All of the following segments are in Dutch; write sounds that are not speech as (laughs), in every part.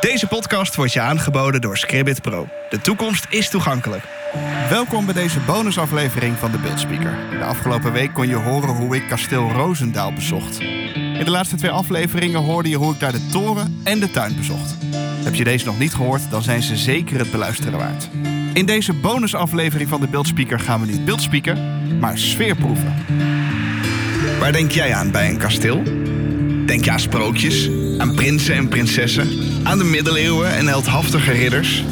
Deze podcast wordt je aangeboden door Scribbit Pro. De toekomst is toegankelijk. Welkom bij deze bonusaflevering van de Beeldspeaker. De afgelopen week kon je horen hoe ik kasteel Roosendaal bezocht. In de laatste twee afleveringen hoorde je hoe ik daar de toren en de tuin bezocht. Heb je deze nog niet gehoord, dan zijn ze zeker het beluisteren waard. In deze bonusaflevering van de Beeldspeaker gaan we niet beeldspeaken, maar sfeerproeven. Waar denk jij aan bij een kasteel? Denk je aan sprookjes, aan prinsen en prinsessen, aan de middeleeuwen en heldhaftige ridders?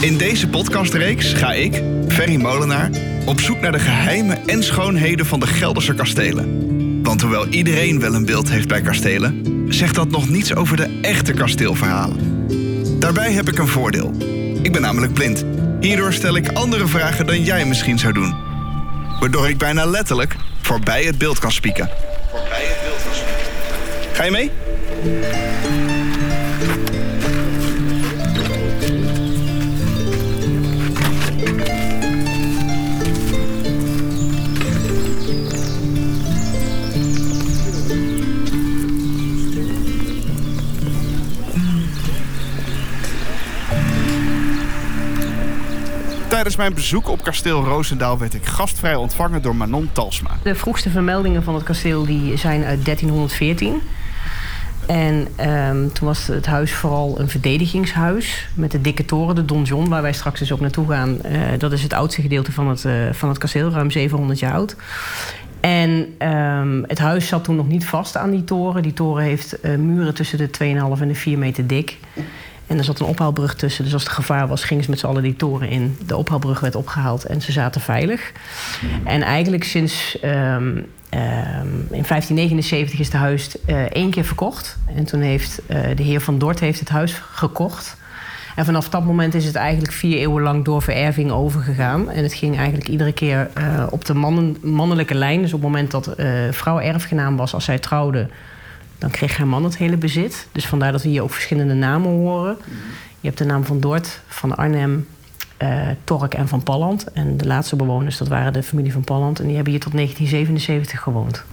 In deze podcastreeks ga ik, Ferry Molenaar, op zoek naar de geheimen en schoonheden van de Gelderse kastelen. Want hoewel iedereen wel een beeld heeft bij kastelen, zegt dat nog niets over de echte kasteelverhalen. Daarbij heb ik een voordeel. Ik ben namelijk blind. Hierdoor stel ik andere vragen dan jij misschien zou doen. Waardoor ik bijna letterlijk voorbij het beeld kan spieken. Voorbij het beeld kan spieken. Ga je mee? Tijdens mijn bezoek op kasteel Roosendaal werd ik gastvrij ontvangen door Manon Talsma. De vroegste vermeldingen van het kasteel die zijn uit 1314. En ehm, toen was het huis vooral een verdedigingshuis met de dikke toren, de donjon, waar wij straks dus ook naartoe gaan. Eh, dat is het oudste gedeelte van het, eh, van het kasteel, ruim 700 jaar oud. En ehm, het huis zat toen nog niet vast aan die toren. Die toren heeft eh, muren tussen de 2,5 en de 4 meter dik. En er zat een ophaalbrug tussen. Dus als er gevaar was, gingen ze met z'n allen die toren in. De ophaalbrug werd opgehaald en ze zaten veilig. En eigenlijk sinds ehm, ehm, in 1579 is het huis eh, één keer verkocht. En toen heeft eh, de heer van Dort heeft het huis gekocht. En vanaf dat moment is het eigenlijk vier eeuwen lang door vererving overgegaan. En het ging eigenlijk iedere keer eh, op de mannen, mannelijke lijn. Dus op het moment dat vrouw erfgenaam was als zij trouwde dan kreeg haar man het hele bezit. Dus vandaar dat we hier ook verschillende namen horen. Je hebt de naam van Dort, van Arnhem, uh, Tork en van Palland. En de laatste bewoners, dat waren de familie van Palland. En die hebben hier tot 1977 gewoond.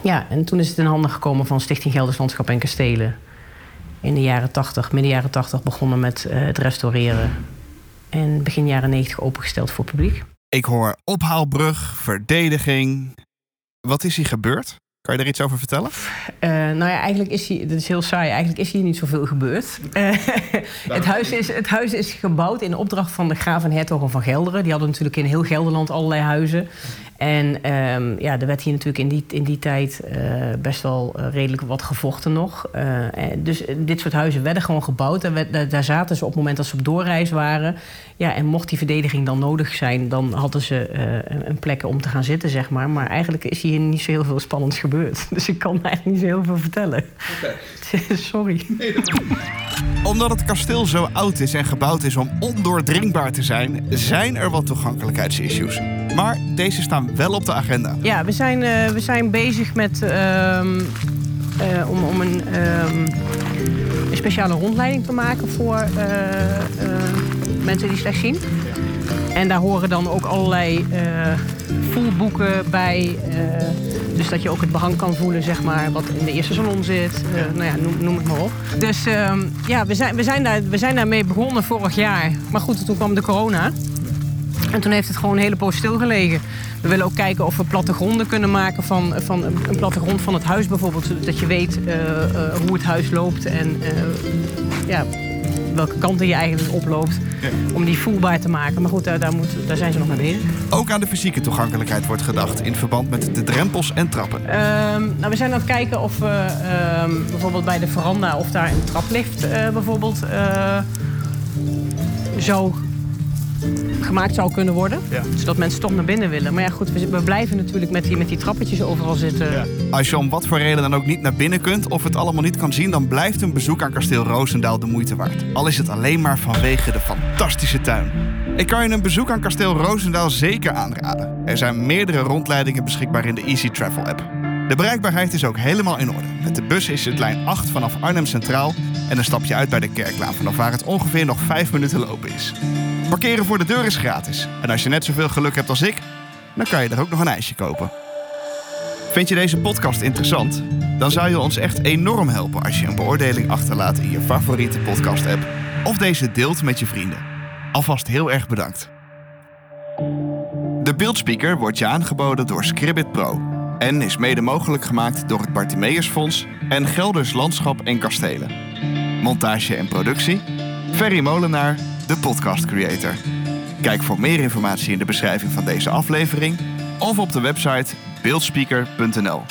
Ja, en toen is het in handen gekomen van Stichting Gelders Landschap en Kastelen. In de jaren 80, midden jaren 80 begonnen met uh, het restaureren. En begin jaren 90 opengesteld voor publiek. Ik hoor ophaalbrug, verdediging. Wat is hier gebeurd? Kan je er iets over vertellen? Uh, nou ja, eigenlijk is hier, dat is heel saai, eigenlijk is hier niet zoveel gebeurd. Uh, (laughs) het, huis is, het huis is gebouwd in opdracht van de graaf en hertogen van Gelderen. Die hadden natuurlijk in heel Gelderland allerlei huizen. En um, ja, er werd hier natuurlijk in die, in die tijd uh, best wel uh, redelijk wat gevochten nog. Uh, dus dit soort huizen werden gewoon gebouwd. Daar, daar, zaten ze op het moment dat ze op doorreis waren. Ja, en mocht die verdediging dan nodig zijn, dan hadden ze een plek om te gaan zitten, zeg maar. Maar eigenlijk is hier niet zo heel veel spannends gebeurd. (laughs) Dus ik kan eigenlijk niet zo heel veel vertellen. Okay. (laughs) Sorry. Nee, Omdat het kasteel zo oud is en gebouwd is om ondoordringbaar te zijn, zijn er wat toegankelijkheidsissues. Maar deze staan wel op de agenda. Ja, we zijn, uh, we zijn bezig met uh, uh, om, om een, een, speciale rondleiding te maken voor mensen die slecht zien. En daar horen dan ook allerlei voelboeken bij. dus dat je ook het behang kan voelen, zeg maar, wat in de eerste salon zit. nou ja, noem, noem, het maar op. Dus ehm, ja, we zijn, we, zijn daar, we zijn daarmee begonnen vorig jaar. Maar goed, toen kwam de corona. En toen heeft het gewoon een hele poos stilgelegen. We willen ook kijken of we plattegronden kunnen maken van, van een plattegrond van het huis bijvoorbeeld. Zodat je weet uh, uh, hoe het huis loopt en uh, ja, welke kanten je eigenlijk oploopt. Ja. Om die voelbaar te maken. Maar goed, daar, daar, moet, daar zijn ze nog mee bezig. Ook aan de fysieke toegankelijkheid wordt gedacht in verband met de drempels en trappen. Um, nou, we zijn aan het kijken of we um, bijvoorbeeld bij de veranda of daar een traplift bijvoorbeeld zou gemaakt zou kunnen worden. Ja. Zodat mensen toch naar binnen willen. Maar ja, goed, we, blijven natuurlijk met die, met die trappetjes overal zitten. Ja. Als je om wat voor reden dan ook niet naar binnen kunt of het allemaal niet kan zien, dan blijft een bezoek aan kasteel Roosendaal de moeite waard. Al is het alleen maar vanwege de fantastische tuin. Ik kan je een bezoek aan kasteel Roosendaal zeker aanraden. Er zijn meerdere rondleidingen beschikbaar in de Easy Travel app. De bereikbaarheid is ook helemaal in orde. Met de bus is het lijn 8 vanaf Arnhem Centraal en dan stap je uit bij de Kerklaan vanaf waar het ongeveer nog 5 minuten lopen is. Parkeren voor de deur is gratis. En als je net zoveel geluk hebt als ik, dan kan je er ook nog een ijsje kopen. Vind je deze podcast interessant? Dan zou je ons echt enorm helpen als je een beoordeling achterlaat in je favoriete podcast-app of deze deelt met je vrienden. Alvast heel erg bedankt. De beeldspeaker wordt je aangeboden door Scribbit Pro en is mede mogelijk gemaakt door het Bartimeus Fonds en Gelders Landschap en Kastelen. Montage en productie Ferry Molenaar, de podcast creator. Kijk voor meer informatie in de beschrijving van deze aflevering of op de website beeldspeaker.nl.